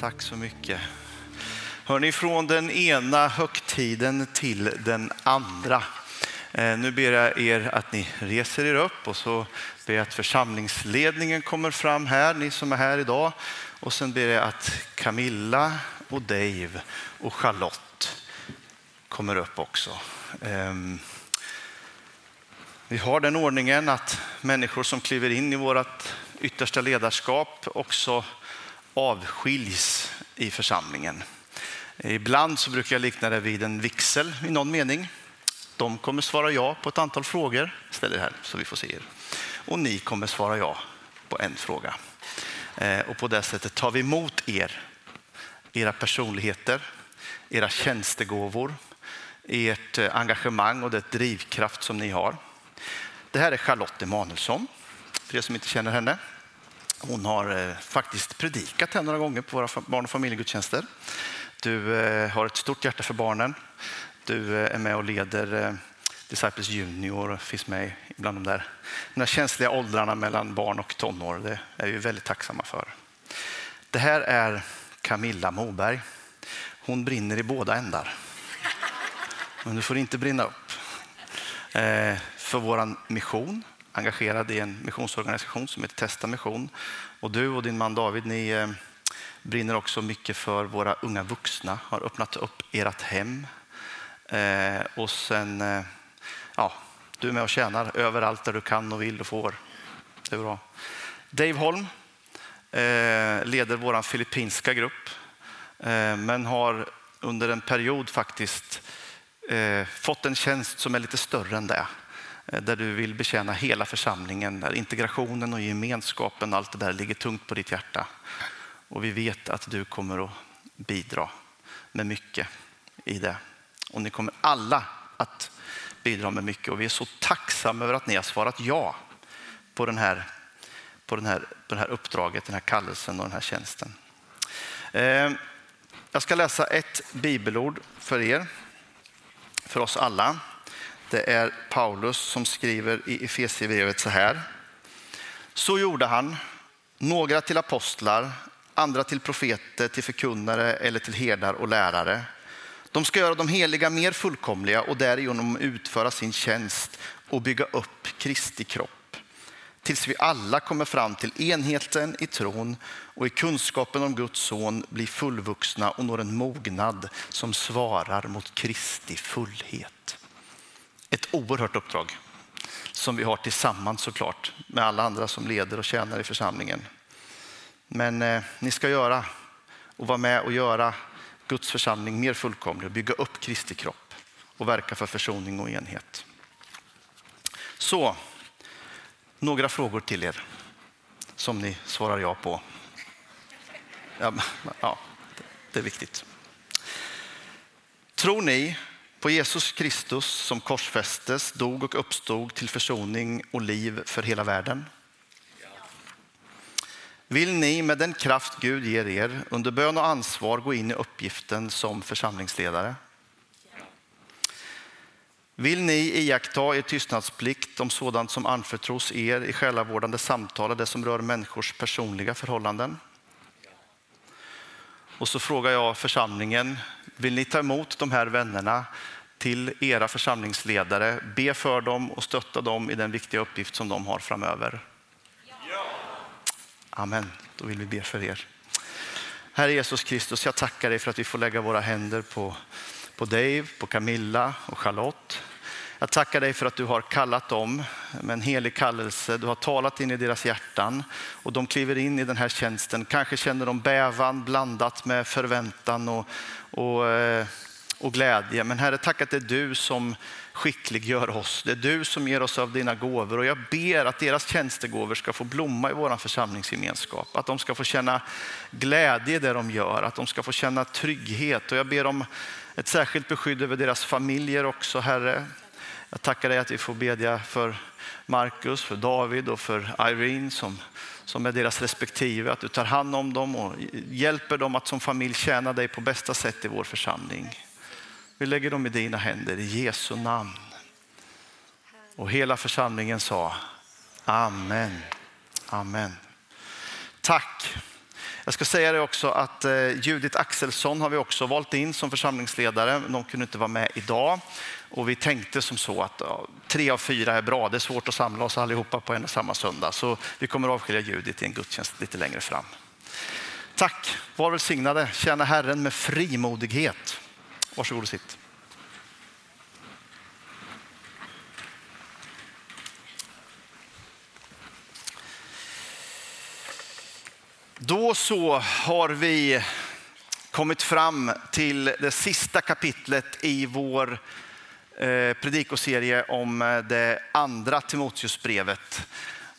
Tack så mycket. Hörni, från den ena högtiden till den andra. Eh, nu ber jag er att ni reser er upp och så ber jag att församlingsledningen kommer fram här, ni som är här idag. Och sen ber jag att Camilla och Dave och Charlotte kommer upp också. Ehm, vi har den ordningen att människor som kliver in i vårt yttersta ledarskap också avskiljs i församlingen. Ibland så brukar jag likna det vid en vixel i någon mening. De kommer svara ja på ett antal frågor. Ställ er här så vi får se er. Och ni kommer svara ja på en fråga. Eh, och på det sättet tar vi emot er, era personligheter, era tjänstegåvor, ert eh, engagemang och det drivkraft som ni har. Det här är Charlotte Emanuelsson, för er som inte känner henne. Hon har eh, faktiskt predikat här några gånger på våra barn och familjegudstjänster. Du eh, har ett stort hjärta för barnen. Du eh, är med och leder Disciples Junior och finns med bland de där, de där känsliga åldrarna mellan barn och tonår. Det är vi väldigt tacksamma för. Det här är Camilla Moberg. Hon brinner i båda ändar. Men du får inte brinna upp. För vår mission engagerad i en missionsorganisation som heter Testa Mission. Och du och din man David, ni eh, brinner också mycket för våra unga vuxna, har öppnat upp ert hem. Eh, och sen, eh, ja, du är med och tjänar överallt där du kan och vill och får. Det är bra. Dave Holm leder vår filippinska grupp, men har under en period faktiskt fått en tjänst som är lite större än det. Eh, där du vill betjäna hela församlingen, där integrationen och gemenskapen, allt det där ligger tungt på ditt hjärta. Och vi vet att du kommer att bidra med mycket i det. Och ni kommer alla att bidra med mycket och vi är så tacksamma över att ni har svarat ja på, den här, på, den här, på det här uppdraget, den här kallelsen och den här tjänsten. Eh, jag ska läsa ett bibelord för er, för oss alla. Det är Paulus som skriver i Efesierbrevet så här. Så gjorde han, några till apostlar, andra till profeter, till förkunnare eller till herdar och lärare. De ska göra de heliga mer fullkomliga och därigenom utföra sin tjänst och bygga upp Kristi kropp. Tills vi alla kommer fram till enheten i tron och i kunskapen om Guds son blir fullvuxna och når en mognad som svarar mot Kristi fullhet oerhört uppdrag som vi har tillsammans såklart med alla andra som leder och tjänar i församlingen. Men eh, ni ska göra och vara med och göra Guds församling mer fullkomlig, och bygga upp Kristi kropp och verka för försoning och enhet. Så, några frågor till er som ni svarar ja på. Ja, ja det är viktigt. Tror ni på Jesus Kristus som korsfästes, dog och uppstod till försoning och liv för hela världen? Vill ni med den kraft Gud ger er under bön och ansvar gå in i uppgiften som församlingsledare? Vill ni iaktta er tystnadsplikt om sådant som anförtros er i själavårdande samtal och det som rör människors personliga förhållanden? Och så frågar jag församlingen, vill ni ta emot de här vännerna till era församlingsledare, be för dem och stötta dem i den viktiga uppgift som de har framöver? Amen, då vill vi be för er. Herre Jesus Kristus, jag tackar dig för att vi får lägga våra händer på, på Dave, på Camilla och Charlotte. Jag tackar dig för att du har kallat dem med en helig kallelse. Du har talat in i deras hjärtan och de kliver in i den här tjänsten. Kanske känner de bävan blandat med förväntan och, och, eh, och glädje. Men Herre, tack att det är du som skickliggör oss. Det är du som ger oss av dina gåvor och jag ber att deras tjänstegåvor ska få blomma i vår församlingsgemenskap. Att de ska få känna glädje i det de gör, att de ska få känna trygghet och jag ber om ett särskilt beskydd över deras familjer också, Herre. Jag tackar dig att vi får bedja för Markus, för David och för Irene som, som är deras respektive. Att du tar hand om dem och hjälper dem att som familj tjäna dig på bästa sätt i vår församling. Vi lägger dem i dina händer i Jesu namn. Och hela församlingen sa Amen. Amen. Tack. Jag ska säga det också att eh, Judith Axelsson har vi också valt in som församlingsledare. De kunde inte vara med idag. Och vi tänkte som så att ja, tre av fyra är bra. Det är svårt att samla oss allihopa på en och samma söndag. Så vi kommer att avskilja Judith i en gudstjänst lite längre fram. Tack, var välsignade. Tjäna Herren med frimodighet. Varsågod och sitt. Då så har vi kommit fram till det sista kapitlet i vår eh, predikoserie om eh, det andra Timoteusbrevet.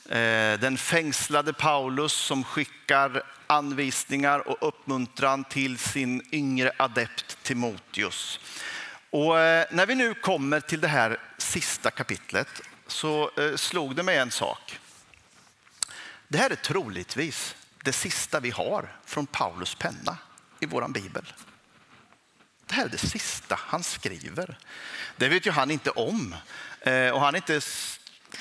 Eh, den fängslade Paulus som skickar anvisningar och uppmuntran till sin yngre adept Timoteus. Och eh, när vi nu kommer till det här sista kapitlet så eh, slog det mig en sak. Det här är troligtvis det sista vi har från Paulus penna i vår bibel. Det här är det sista han skriver. Det vet ju han inte om. Eh, och han, är inte,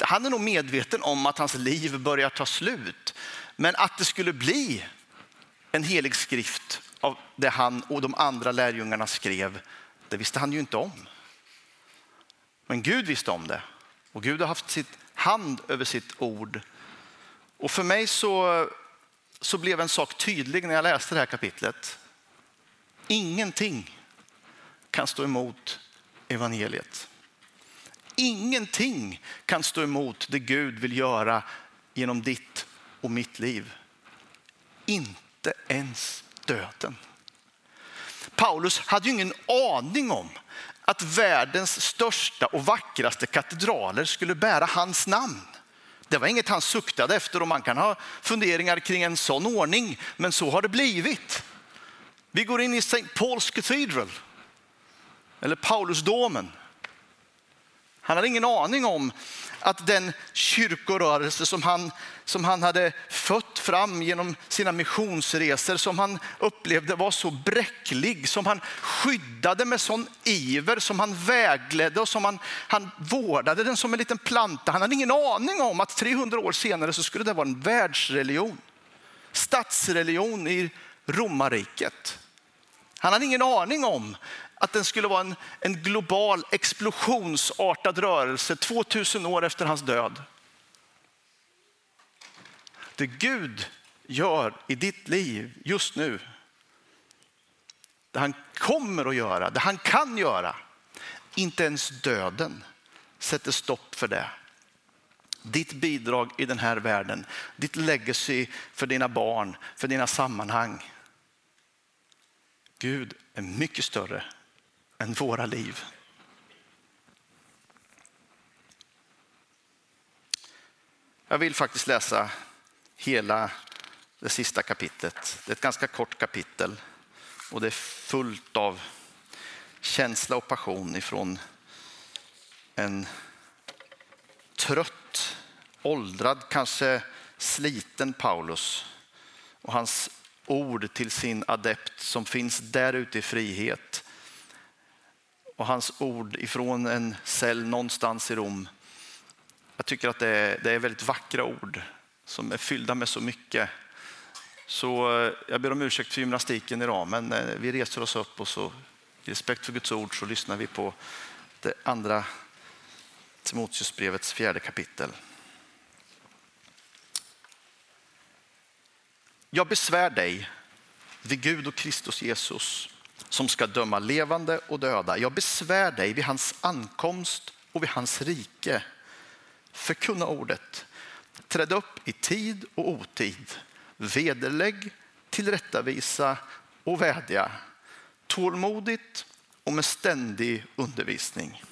han är nog medveten om att hans liv börjar ta slut. Men att det skulle bli en helig skrift av det han och de andra lärjungarna skrev, det visste han ju inte om. Men Gud visste om det. Och Gud har haft sitt hand över sitt ord. Och för mig så så blev en sak tydlig när jag läste det här kapitlet. Ingenting kan stå emot evangeliet. Ingenting kan stå emot det Gud vill göra genom ditt och mitt liv. Inte ens döden. Paulus hade ju ingen aning om att världens största och vackraste katedraler skulle bära hans namn. Det var inget han suktade efter och man kan ha funderingar kring en sån ordning, men så har det blivit. Vi går in i St. Paul's Cathedral, eller Paulusdomen. Han hade ingen aning om att den kyrkorörelse som han, som han hade fött fram genom sina missionsresor, som han upplevde var så bräcklig, som han skyddade med sån iver, som han vägledde och som han, han vårdade den som en liten planta. Han hade ingen aning om att 300 år senare så skulle det vara en världsreligion, statsreligion i romarriket. Han hade ingen aning om att den skulle vara en, en global explosionsartad rörelse 2000 år efter hans död. Det Gud gör i ditt liv just nu, det han kommer att göra, det han kan göra, inte ens döden sätter stopp för det. Ditt bidrag i den här världen, ditt legacy för dina barn, för dina sammanhang. Gud är mycket större än våra liv. Jag vill faktiskt läsa hela det sista kapitlet. Det är ett ganska kort kapitel och det är fullt av känsla och passion ifrån en trött, åldrad, kanske sliten Paulus och hans ord till sin adept som finns där ute i frihet och hans ord ifrån en cell någonstans i Rom. Jag tycker att det är, det är väldigt vackra ord som är fyllda med så mycket. Så eh, jag ber om ursäkt för gymnastiken idag, men eh, vi reser oss upp och så i respekt för Guds ord så lyssnar vi på det andra Timoteusbrevets fjärde kapitel. Jag besvär dig vid Gud och Kristus Jesus som ska döma levande och döda. Jag besvär dig vid hans ankomst och vid hans rike. Förkunna ordet. Träd upp i tid och otid. Vederlägg, tillrättavisa och vädja. Tålmodigt och med ständig undervisning.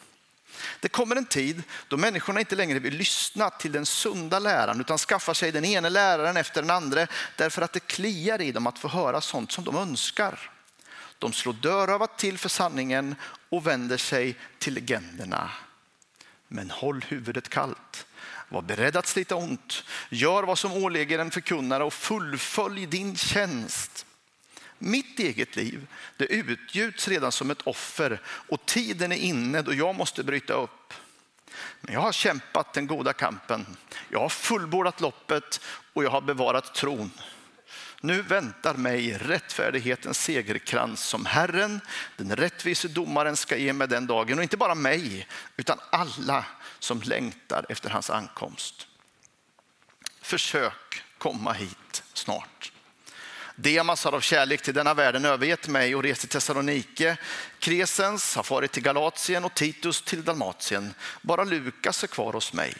Det kommer en tid då människorna inte längre vill lyssna till den sunda läran utan skaffar sig den ene läraren efter den andra därför att det kliar i dem att få höra sånt som de önskar. De slår dörrövat till för sanningen och vänder sig till legenderna. Men håll huvudet kallt. Var beredd att slita ont. Gör vad som åligger en förkunnare och fullfölj din tjänst. Mitt eget liv det utgjuts redan som ett offer och tiden är inne då jag måste bryta upp. Men jag har kämpat den goda kampen. Jag har fullbordat loppet och jag har bevarat tron. Nu väntar mig rättfärdighetens segerkrans som Herren, den rättvise domaren ska ge mig den dagen. Och inte bara mig, utan alla som längtar efter hans ankomst. Försök komma hit snart. Demas har av kärlek till denna världen övergett mig och rest till Thessalonike. Kresens har farit till Galatien och Titus till Dalmatien. Bara Lukas är kvar hos mig.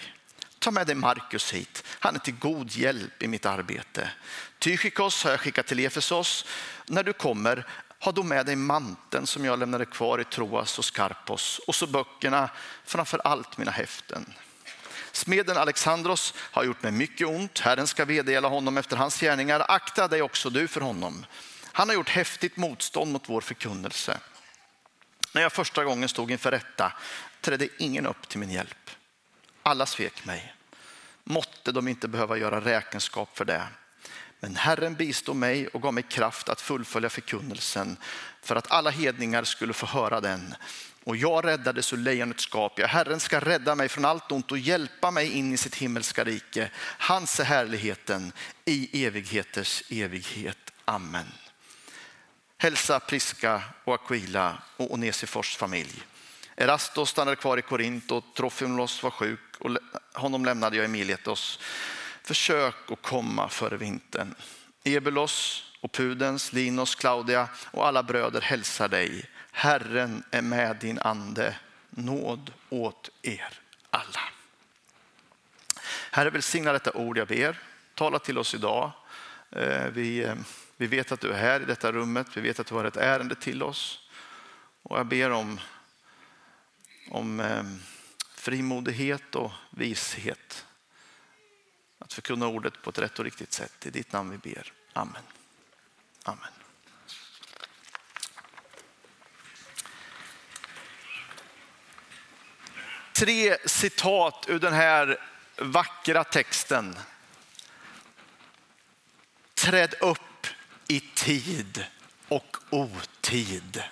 Ta med dig Markus hit. Han är till god hjälp i mitt arbete. Tychikos har jag skickat till Efesos. När du kommer, ha då med dig manteln som jag lämnade kvar i Troas och Skarpos och så böckerna, framför allt mina häften. Smeden Alexandros har gjort mig mycket ont. Herren ska vedergälla honom efter hans gärningar. Akta dig också du för honom. Han har gjort häftigt motstånd mot vår förkunnelse. När jag första gången stod inför rätta trädde ingen upp till min hjälp. Alla svek mig. Måtte de inte behöva göra räkenskap för det. Men Herren bistod mig och gav mig kraft att fullfölja förkunnelsen för att alla hedningar skulle få höra den. Och jag räddades ur lejonets skap. Ja, Herren ska rädda mig från allt ont och hjälpa mig in i sitt himmelska rike. Hans är härligheten i evigheters evighet. Amen. Hälsa Priska och Aquila och Onesifors familj. Erastos stannade kvar i Korint och Trofimulos var sjuk och honom lämnade jag i Miletos. Försök att komma före vintern. Ebulos och Pudens, Linos, Claudia och alla bröder hälsar dig. Herren är med din ande. Nåd åt er alla. Herre välsigna detta ord jag ber. Tala till oss idag. Eh, vi, eh, vi vet att du är här i detta rummet. Vi vet att du har ett ärende till oss. Och jag ber om, om ehm, frimodighet och vishet. Att förkunna ordet på ett rätt och riktigt sätt. I ditt namn vi ber. Amen. Amen. Tre citat ur den här vackra texten. Träd upp i tid och otid.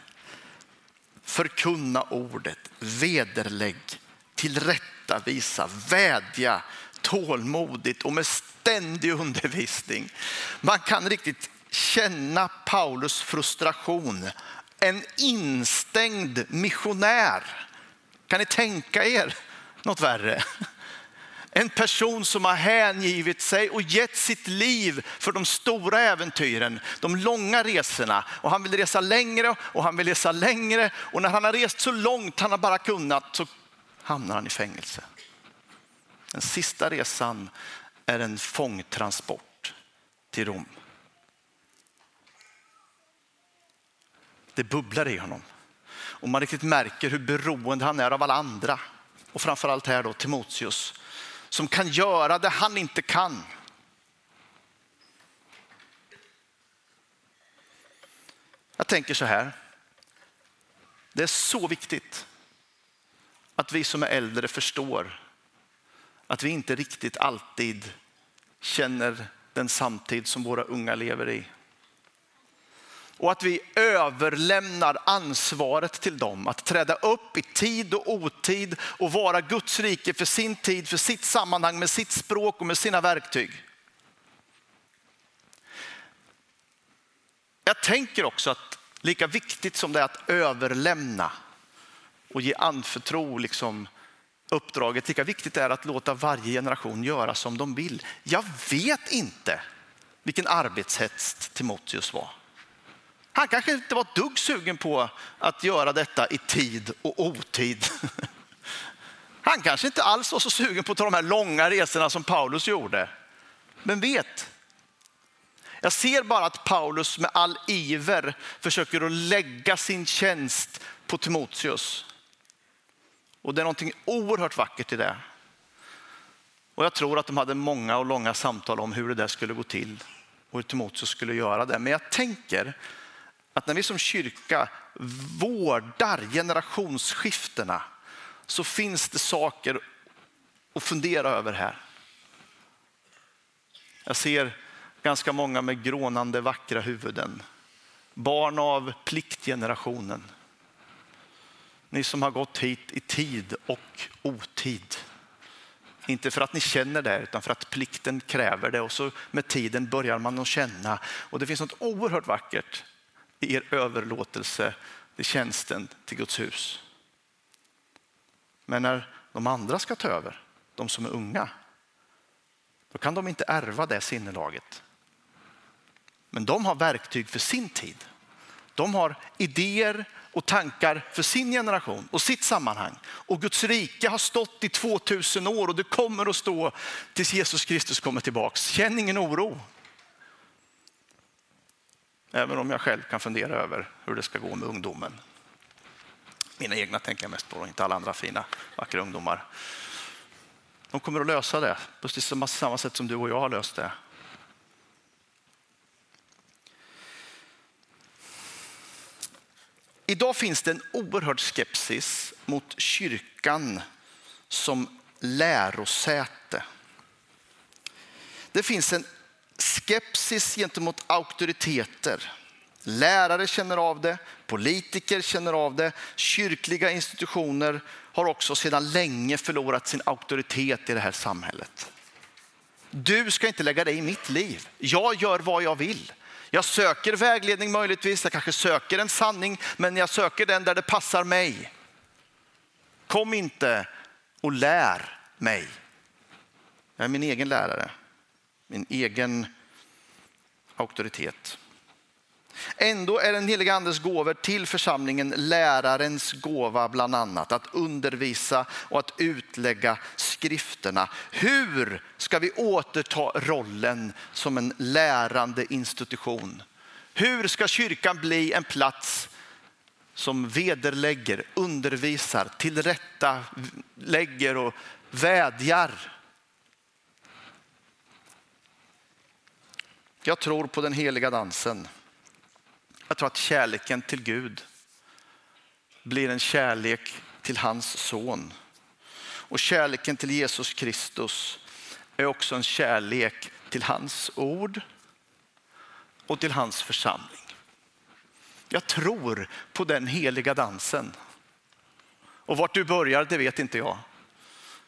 Förkunna ordet, vederlägg, tillrättavisa, vädja tålmodigt och med ständig undervisning. Man kan riktigt känna Paulus frustration. En instängd missionär. Kan ni tänka er något värre? En person som har hängivit sig och gett sitt liv för de stora äventyren, de långa resorna. Och han vill resa längre och han vill resa längre. Och när han har rest så långt han har bara kunnat så hamnar han i fängelse. Den sista resan är en fångtransport till Rom. Det bubblar i honom. Och man riktigt märker hur beroende han är av alla andra. Och framförallt här då Timoteus som kan göra det han inte kan. Jag tänker så här. Det är så viktigt att vi som är äldre förstår att vi inte riktigt alltid känner den samtid som våra unga lever i. Och att vi överlämnar ansvaret till dem att träda upp i tid och otid och vara Guds rike för sin tid, för sitt sammanhang, med sitt språk och med sina verktyg. Jag tänker också att lika viktigt som det är att överlämna och ge anförtro liksom uppdraget, lika viktigt är att låta varje generation göra som de vill. Jag vet inte vilken arbetshets Timoteus var. Han kanske inte var ett dugg sugen på att göra detta i tid och otid. Han kanske inte alls var så sugen på att ta de här långa resorna som Paulus gjorde. Men vet, jag ser bara att Paulus med all iver försöker att lägga sin tjänst på Timoteus. Och det är någonting oerhört vackert i det. Och jag tror att de hade många och långa samtal om hur det där skulle gå till och hur Timoteus skulle göra det. Men jag tänker att när vi som kyrka vårdar generationsskiftena så finns det saker att fundera över här. Jag ser ganska många med grånande vackra huvuden. Barn av pliktgenerationen. Ni som har gått hit i tid och otid. Inte för att ni känner det, utan för att plikten kräver det. Och så med tiden börjar man att känna. Och det finns något oerhört vackert i er överlåtelse till tjänsten till Guds hus. Men när de andra ska ta över, de som är unga, då kan de inte ärva det sinnelaget. Men de har verktyg för sin tid. De har idéer och tankar för sin generation och sitt sammanhang. Och Guds rike har stått i 2000 år och det kommer att stå tills Jesus Kristus kommer tillbaks. Känn ingen oro. Även om jag själv kan fundera över hur det ska gå med ungdomen. Mina egna tänker jag mest på, inte alla andra fina, vackra ungdomar. De kommer att lösa det på samma sätt som du och jag har löst det. Idag finns det en oerhörd skepsis mot kyrkan som lärosäte. Det finns en skepsis gentemot auktoriteter. Lärare känner av det, politiker känner av det, kyrkliga institutioner har också sedan länge förlorat sin auktoritet i det här samhället. Du ska inte lägga dig i mitt liv. Jag gör vad jag vill. Jag söker vägledning möjligtvis, jag kanske söker en sanning, men jag söker den där det passar mig. Kom inte och lär mig. Jag är min egen lärare, min egen auktoritet. Ändå är den heliga andes gåvor till församlingen lärarens gåva bland annat. Att undervisa och att utlägga skrifterna. Hur ska vi återta rollen som en lärande institution? Hur ska kyrkan bli en plats som vederlägger, undervisar, tillrättalägger och vädjar? Jag tror på den heliga dansen. Jag tror att kärleken till Gud blir en kärlek till hans son. Och kärleken till Jesus Kristus är också en kärlek till hans ord och till hans församling. Jag tror på den heliga dansen. Och vart du börjar, det vet inte jag.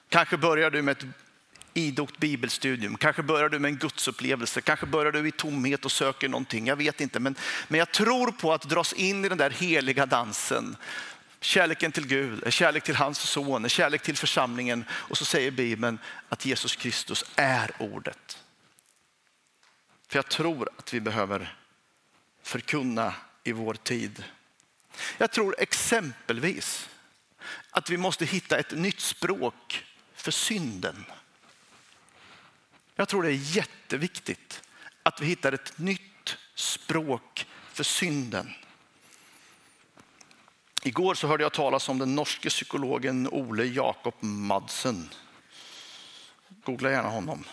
Kanske börjar du med ett idogt bibelstudium. Kanske börjar du med en gudsupplevelse, kanske börjar du i tomhet och söker någonting. Jag vet inte, men, men jag tror på att dras in i den där heliga dansen. Kärleken till Gud, kärlek till hans son, kärlek till församlingen. Och så säger Bibeln att Jesus Kristus är ordet. För jag tror att vi behöver förkunna i vår tid. Jag tror exempelvis att vi måste hitta ett nytt språk för synden. Jag tror det är jätteviktigt att vi hittar ett nytt språk för synden. Igår så hörde jag talas om den norske psykologen Ole Jakob Madsen. Googla gärna honom.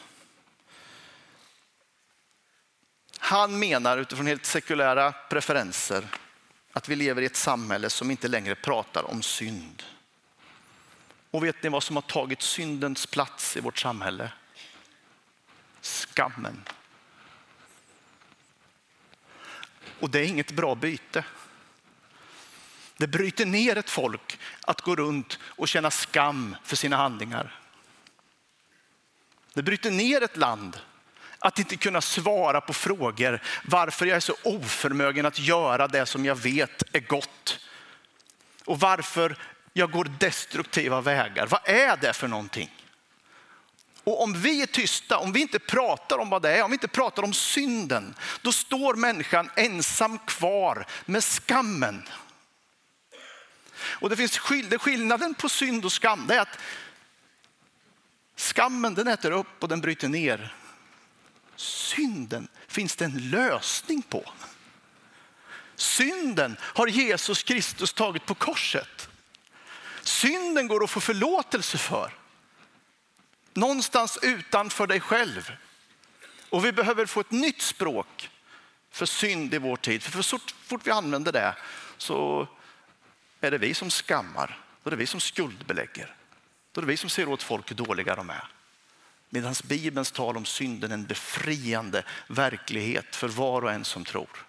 Han menar utifrån helt sekulära preferenser att vi lever i ett samhälle som inte längre pratar om synd. Och vet ni vad som har tagit syndens plats i vårt samhälle? Skammen. Och det är inget bra byte. Det bryter ner ett folk att gå runt och känna skam för sina handlingar. Det bryter ner ett land att inte kunna svara på frågor varför jag är så oförmögen att göra det som jag vet är gott. Och varför jag går destruktiva vägar. Vad är det för någonting? Och om vi är tysta, om vi inte pratar om vad det är, om vi inte pratar om synden, då står människan ensam kvar med skammen. Och det finns skill skillnaden på synd och skam, det är att skammen den äter upp och den bryter ner. Synden finns det en lösning på. Synden har Jesus Kristus tagit på korset. Synden går att få förlåtelse för. Någonstans utanför dig själv. Och vi behöver få ett nytt språk för synd i vår tid. För så fort vi använder det så är det vi som skammar. Då är det vi som skuldbelägger. Då är det vi som ser åt folk hur dåliga de är. Medan Bibelns tal om synden är en befriande verklighet för var och en som tror.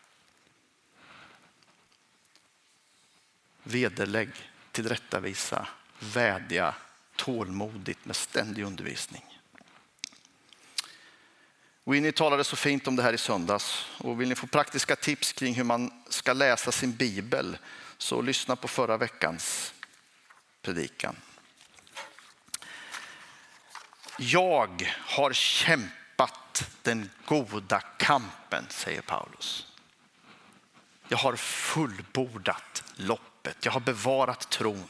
Vederlägg, tillrättavisa, vädja, tålmodigt med ständig undervisning. Winnie talade så fint om det här i söndags och vill ni få praktiska tips kring hur man ska läsa sin bibel så lyssna på förra veckans predikan. Jag har kämpat den goda kampen, säger Paulus. Jag har fullbordat loppet, jag har bevarat tron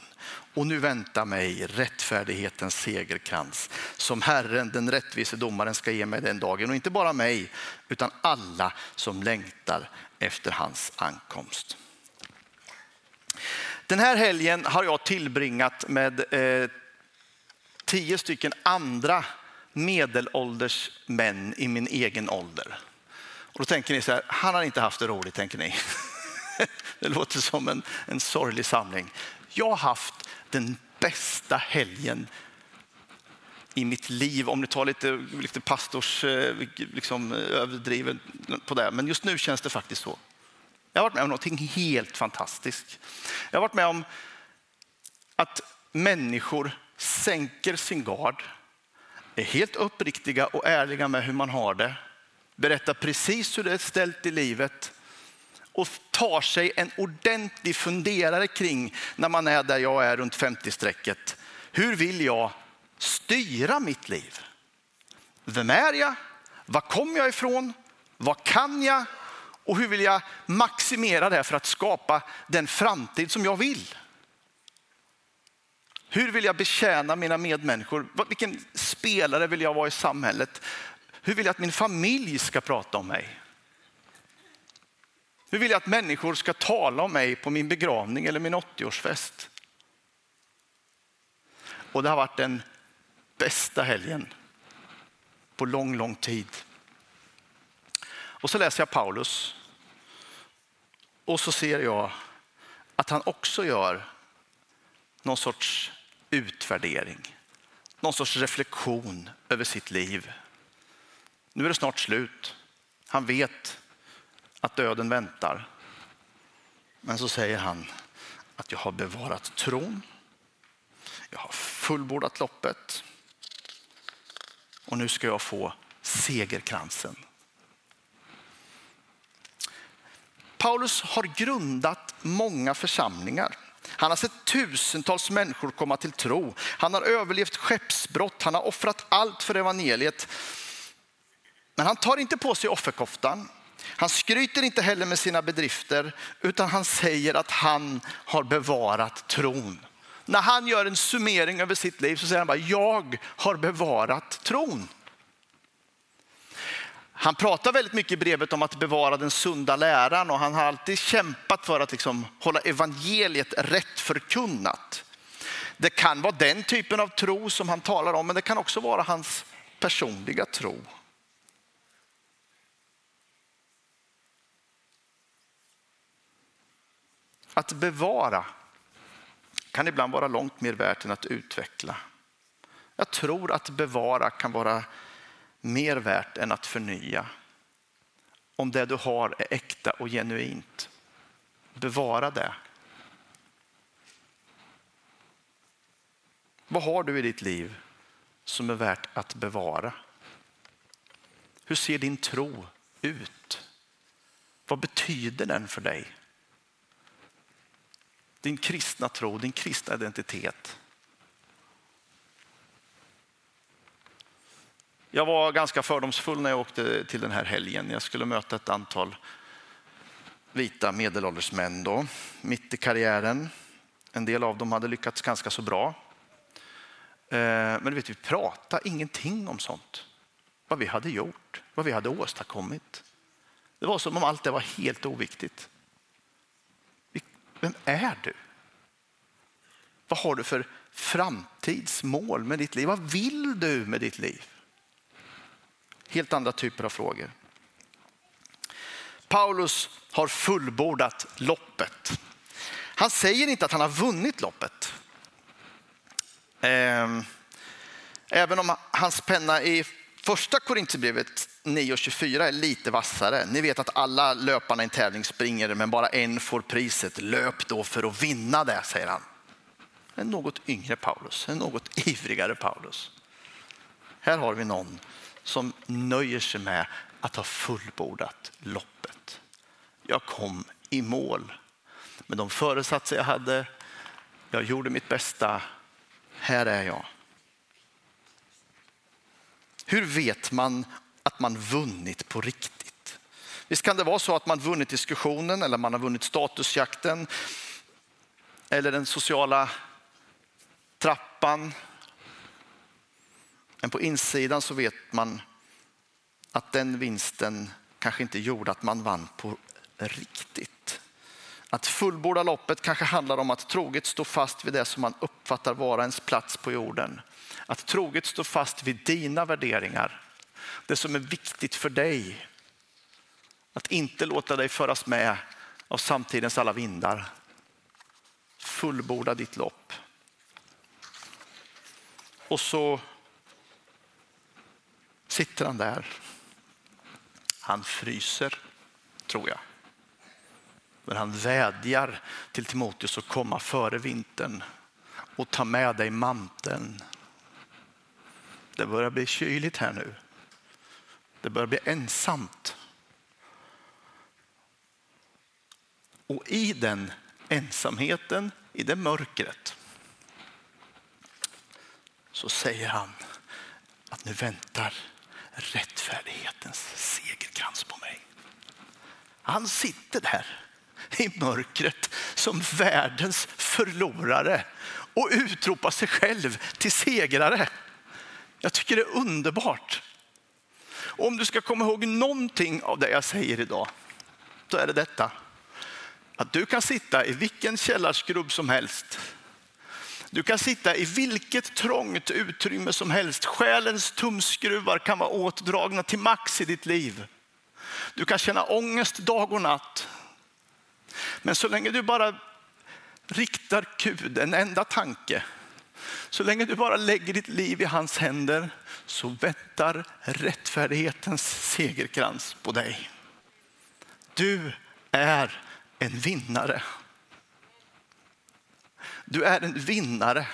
och nu väntar mig rättfärdighetens segerkrans som Herren, den rättvise domaren, ska ge mig den dagen. Och inte bara mig, utan alla som längtar efter hans ankomst. Den här helgen har jag tillbringat med eh, tio stycken andra medelålders män i min egen ålder. Och då tänker ni så här, han har inte haft det roligt, tänker ni. Det låter som en, en sorglig samling. Jag har haft den bästa helgen i mitt liv, om ni tar lite, lite pastors eh, liksom, eh, överdriven på det. Men just nu känns det faktiskt så. Jag har varit med om någonting helt fantastiskt. Jag har varit med om att människor sänker sin gard, är helt uppriktiga och ärliga med hur man har det, berättar precis hur det är ställt i livet och tar sig en ordentlig funderare kring när man är där jag är runt 50-strecket. Hur vill jag styra mitt liv? Vem är jag? Var kommer jag ifrån? Vad kan jag? Och hur vill jag maximera det för att skapa den framtid som jag vill? Hur vill jag betjäna mina medmänniskor? Vilken spelare vill jag vara i samhället? Hur vill jag att min familj ska prata om mig? Hur vill jag att människor ska tala om mig på min begravning eller min 80-årsfest? Och det har varit den bästa helgen på lång, lång tid. Och så läser jag Paulus och så ser jag att han också gör någon sorts utvärdering, någon sorts reflektion över sitt liv. Nu är det snart slut. Han vet att döden väntar. Men så säger han att jag har bevarat tron. Jag har fullbordat loppet. Och nu ska jag få segerkransen. Paulus har grundat många församlingar. Han har sett tusentals människor komma till tro. Han har överlevt skeppsbrott. Han har offrat allt för evangeliet. Men han tar inte på sig offerkoftan. Han skryter inte heller med sina bedrifter utan han säger att han har bevarat tron. När han gör en summering över sitt liv så säger han bara jag har bevarat tron. Han pratar väldigt mycket i brevet om att bevara den sunda läran och han har alltid kämpat för att liksom hålla evangeliet rätt förkunnat. Det kan vara den typen av tro som han talar om men det kan också vara hans personliga tro. Att bevara kan ibland vara långt mer värt än att utveckla. Jag tror att bevara kan vara mer värt än att förnya. Om det du har är äkta och genuint, bevara det. Vad har du i ditt liv som är värt att bevara? Hur ser din tro ut? Vad betyder den för dig? Din kristna tro, din kristna identitet. Jag var ganska fördomsfull när jag åkte till den här helgen. Jag skulle möta ett antal vita medelålders män då, mitt i karriären. En del av dem hade lyckats ganska så bra. Eh, men du vet, vi pratade ingenting om sånt. Vad vi hade gjort, vad vi hade åstadkommit. Det var som om allt det var helt oviktigt. Vem är du? Vad har du för framtidsmål med ditt liv? Vad vill du med ditt liv? Helt andra typer av frågor. Paulus har fullbordat loppet. Han säger inte att han har vunnit loppet. Ehm, även om hans penna i första Korintierbrevet 9.24 är lite vassare. Ni vet att alla löparna i en tävling springer men bara en får priset. Löp då för att vinna det, säger han. En något yngre Paulus, en något ivrigare Paulus. Här har vi någon som nöjer sig med att ha fullbordat loppet. Jag kom i mål med de föresatser jag hade. Jag gjorde mitt bästa. Här är jag. Hur vet man att man vunnit på riktigt? Visst kan det vara så att man vunnit diskussionen eller man har vunnit statusjakten eller den sociala trappan. Men på insidan så vet man att den vinsten kanske inte gjorde att man vann på riktigt. Att fullborda loppet kanske handlar om att troget stå fast vid det som man uppfattar vara ens plats på jorden. Att troget stå fast vid dina värderingar, det som är viktigt för dig. Att inte låta dig föras med av samtidens alla vindar. Fullborda ditt lopp. Och så sitter han där. Han fryser, tror jag. Men han vädjar till Timoteus att komma före vintern och ta med dig manteln. Det börjar bli kyligt här nu. Det börjar bli ensamt. Och i den ensamheten, i det mörkret, så säger han att nu väntar rättfärdighetens segerkrans på mig. Han sitter där i mörkret som världens förlorare och utropar sig själv till segrare. Jag tycker det är underbart. Och om du ska komma ihåg någonting av det jag säger idag, så är det detta. Att du kan sitta i vilken källarskrubb som helst. Du kan sitta i vilket trångt utrymme som helst. Själens tumskruvar kan vara åtdragna till max i ditt liv. Du kan känna ångest dag och natt. Men så länge du bara riktar Gud en enda tanke, så länge du bara lägger ditt liv i hans händer så väntar rättfärdighetens segerkrans på dig. Du är en vinnare. Du är en vinnare.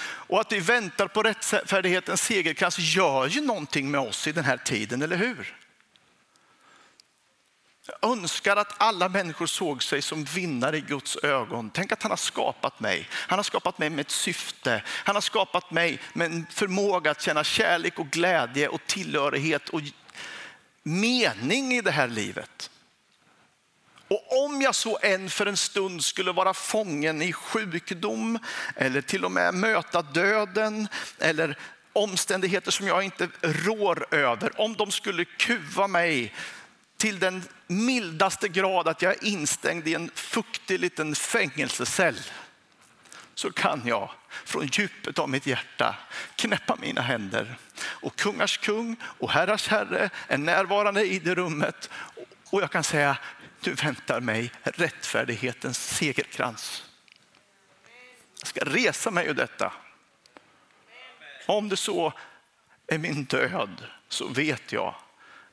Och att vi väntar på rättfärdighetens segerkrans gör ju någonting med oss i den här tiden, eller hur? Jag önskar att alla människor såg sig som vinnare i Guds ögon. Tänk att han har skapat mig. Han har skapat mig med ett syfte. Han har skapat mig med en förmåga att känna kärlek och glädje och tillhörighet och mening i det här livet. Och om jag så än för en stund skulle vara fången i sjukdom eller till och med möta döden eller omständigheter som jag inte rår över, om de skulle kuva mig till den mildaste grad att jag är instängd i en fuktig liten fängelsecell så kan jag från djupet av mitt hjärta knäppa mina händer. Och kungars kung och herrars herre är närvarande i det rummet. Och jag kan säga, du väntar mig rättfärdighetens segerkrans. Jag ska resa mig ur detta. Om det så är min död så vet jag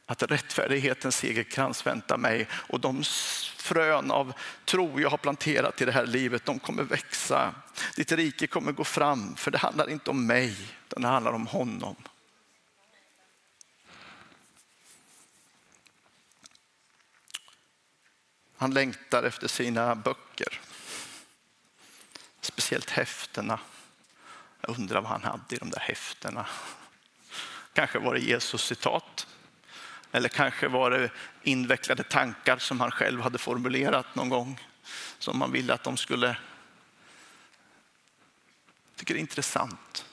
att rättfärdighetens segerkrans väntar mig och de frön av tro jag har planterat i det här livet, de kommer växa. Ditt rike kommer gå fram, för det handlar inte om mig, utan det handlar om honom. Han längtar efter sina böcker. Speciellt häftena. Jag undrar vad han hade i de där häftena. Kanske var det Jesus citat. Eller kanske var det invecklade tankar som han själv hade formulerat någon gång. Som man ville att de skulle... Jag tycker det är intressant.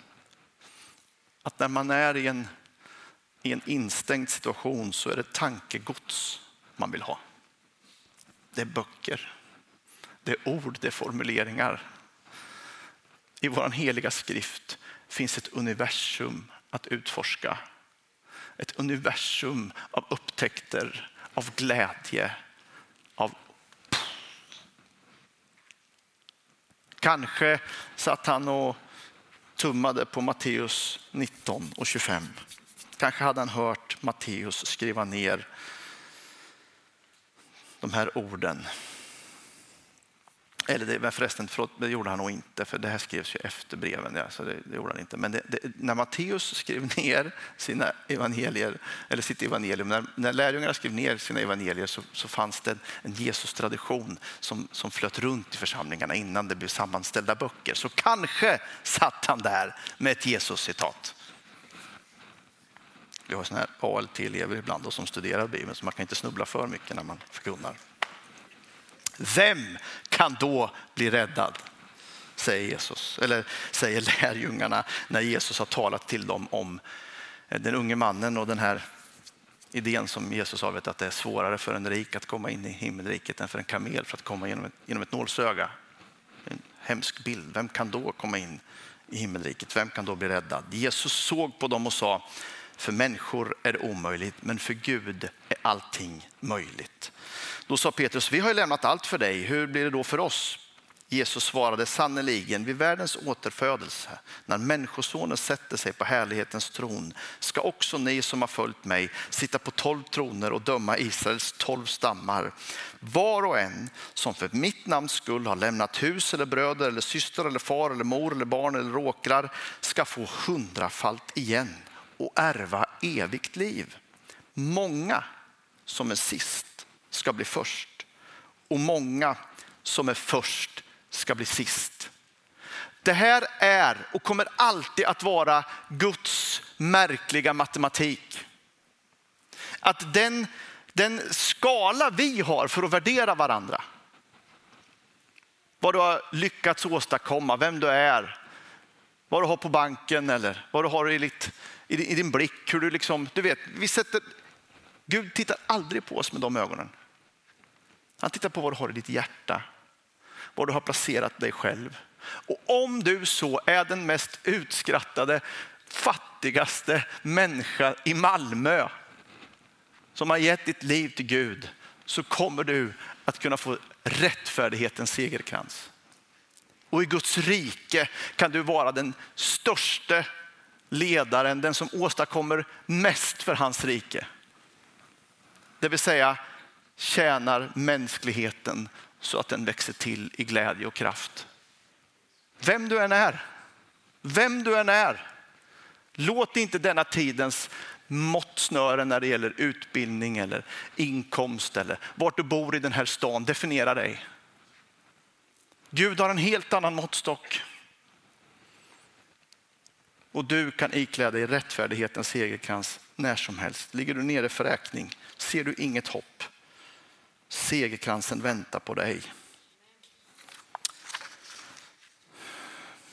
Att när man är i en, i en instängd situation så är det tankegods man vill ha. Det är böcker, det är ord, det är formuleringar. I vår heliga skrift finns ett universum att utforska ett universum av upptäckter, av glädje, av Kanske satt han och tummade på Matteus 19 och 25. Kanske hade han hört Matteus skriva ner de här orden. Eller det, förresten, förlåt, det gjorde han nog inte, för det här skrevs ju efter breven. Ja, så det, det gjorde han inte. Men det, det, när Matteus skrev ner sina evangelier, eller sitt evangelium, när, när lärjungarna skrev ner sina evangelier så, så fanns det en Jesus-tradition som, som flöt runt i församlingarna innan det blev sammanställda böcker. Så kanske satt han där med ett Jesus-citat. Vi har såna här ALT-elever ibland som studerar Bibeln så man kan inte snubbla för mycket när man förkunnar. Vem kan då bli räddad? Säger Jesus, eller säger lärjungarna när Jesus har talat till dem om eh, den unge mannen och den här idén som Jesus har vet att det är svårare för en rik att komma in i himmelriket än för en kamel för att komma genom ett, genom ett nålsöga. En hemsk bild. Vem kan då komma in i himmelriket? Vem kan då bli räddad? Jesus såg på dem och sa, för människor är det omöjligt, men för Gud är allting möjligt. Då sa Petrus, vi har ju lämnat allt för dig, hur blir det då för oss? Jesus svarade sannerligen vid världens återfödelse, när Människosonen sätter sig på härlighetens tron, ska också ni som har följt mig sitta på tolv troner och döma Israels tolv stammar. Var och en som för mitt namns skull har lämnat hus eller bröder eller syster eller far eller mor eller barn eller råkrar ska få hundrafalt igen och ärva evigt liv. Många som är sist ska bli först och många som är först ska bli sist. Det här är och kommer alltid att vara Guds märkliga matematik. Att den, den skala vi har för att värdera varandra, vad du har lyckats åstadkomma, vem du är, vad du har på banken eller vad du har i, ditt, i din blick. Hur du, liksom, du vet, vi sätter, Gud tittar aldrig på oss med de ögonen. Han tittar på vad du har i ditt hjärta, var du har placerat dig själv. Och om du så är den mest utskrattade, fattigaste människa i Malmö som har gett ditt liv till Gud så kommer du att kunna få rättfärdighetens segerkrans. Och i Guds rike kan du vara den största ledaren, den som åstadkommer mest för hans rike. Det vill säga tjänar mänskligheten så att den växer till i glädje och kraft. Vem du än är, vem du än är, låt inte denna tidens måttsnöre när det gäller utbildning eller inkomst eller vart du bor i den här stan definiera dig. Gud har en helt annan måttstock. Och du kan ikläda dig rättfärdighetens segerkrans när som helst. Ligger du nere för räkning, ser du inget hopp, Segerkransen väntar på dig.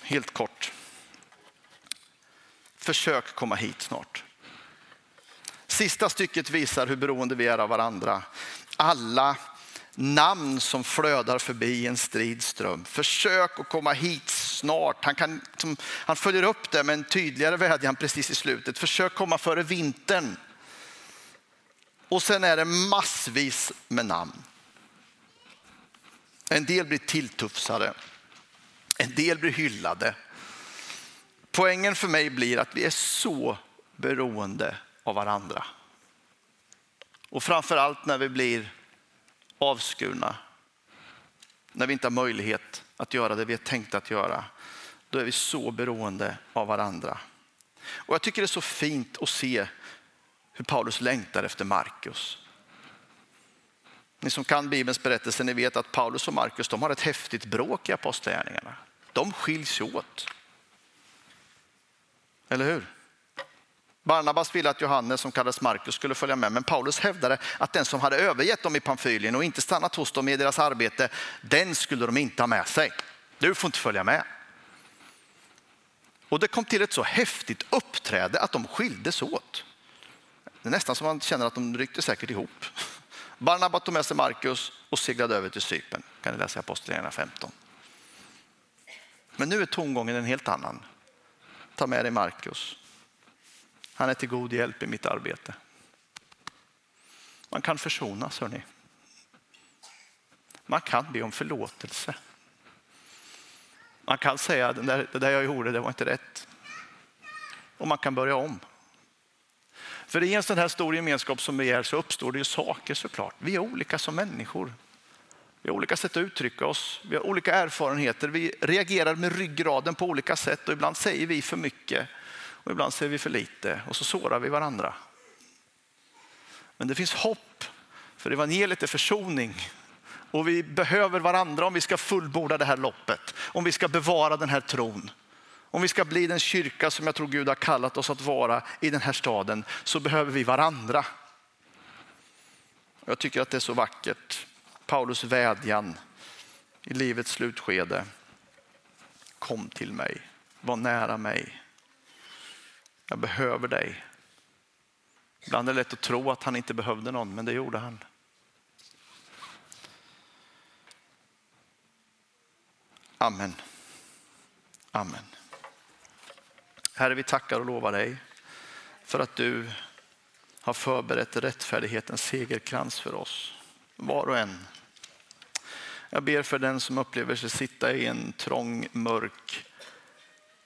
Helt kort. Försök komma hit snart. Sista stycket visar hur beroende vi är av varandra. Alla namn som flödar förbi en strid ström. Försök att komma hit snart. Han, kan, han följer upp det med en tydligare vädjan precis i slutet. Försök komma före vintern. Och sen är det massvis med namn. En del blir tilltufsade, en del blir hyllade. Poängen för mig blir att vi är så beroende av varandra. Och framför allt när vi blir avskurna, när vi inte har möjlighet att göra det vi är tänkta att göra, då är vi så beroende av varandra. Och jag tycker det är så fint att se hur Paulus längtar efter Markus. Ni som kan Bibelns berättelse, ni vet att Paulus och Markus de har ett häftigt bråk i apostlagärningarna. De skiljs åt. Eller hur? Barnabas ville att Johannes som kallades Markus skulle följa med, men Paulus hävdade att den som hade övergett dem i Pamfylien och inte stannat hos dem i deras arbete, den skulle de inte ha med sig. Du får inte följa med. Och det kom till ett så häftigt uppträde att de skildes åt. Det är nästan som man känner att de ryckte säkert ihop. Barnabas tog med sig Markus och seglade över till Cypern. kan ni läsa i Apostlagärningarna 15. Men nu är tongången en helt annan. Ta med dig Markus. Han är till god hjälp i mitt arbete. Man kan försonas, hörni. Man kan be om förlåtelse. Man kan säga att det där jag gjorde, det var inte rätt. Och man kan börja om. För i en sån här stor gemenskap som vi är så uppstår det ju saker såklart. Vi är olika som människor. Vi har olika sätt att uttrycka oss, vi har olika erfarenheter, vi reagerar med ryggraden på olika sätt och ibland säger vi för mycket och ibland ser vi för lite och så sårar vi varandra. Men det finns hopp för evangeliet är försoning och vi behöver varandra om vi ska fullborda det här loppet, om vi ska bevara den här tron. Om vi ska bli den kyrka som jag tror Gud har kallat oss att vara i den här staden så behöver vi varandra. Jag tycker att det är så vackert. Paulus vädjan i livets slutskede. Kom till mig, var nära mig. Jag behöver dig. Ibland är det lätt att tro att han inte behövde någon, men det gjorde han. Amen. Amen. Herre, vi tackar och lovar dig för att du har förberett rättfärdighetens segerkrans för oss, var och en. Jag ber för den som upplever sig sitta i en trång, mörk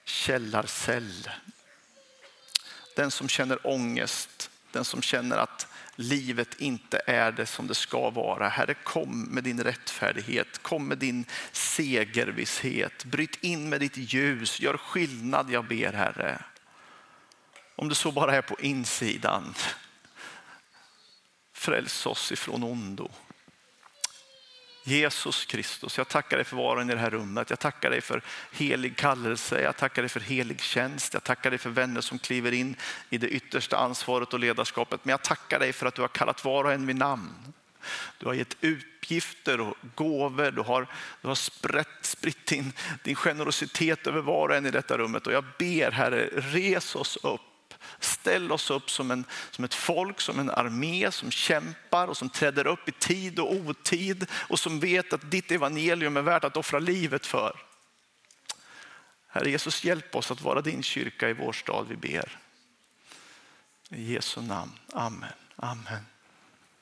källarcell. Den som känner ångest, den som känner att livet inte är det som det ska vara. Herre, kom med din rättfärdighet, kom med din segervisshet. Bryt in med ditt ljus, gör skillnad jag ber Herre. Om det så bara är på insidan. Fräls oss ifrån ondo. Jesus Kristus, jag tackar dig för var och en i det här rummet. Jag tackar dig för helig kallelse, jag tackar dig för helig tjänst. Jag tackar dig för vänner som kliver in i det yttersta ansvaret och ledarskapet. Men jag tackar dig för att du har kallat var och en vid namn. Du har gett utgifter och gåvor, du har, du har sprätt, spritt din, din generositet över var och en i detta rummet. Och jag ber Herre, res oss upp Ställ oss upp som, en, som ett folk, som en armé som kämpar och som träder upp i tid och otid och som vet att ditt evangelium är värt att offra livet för. Herre Jesus, hjälp oss att vara din kyrka i vår stad vi ber. I Jesu namn. Amen. Amen.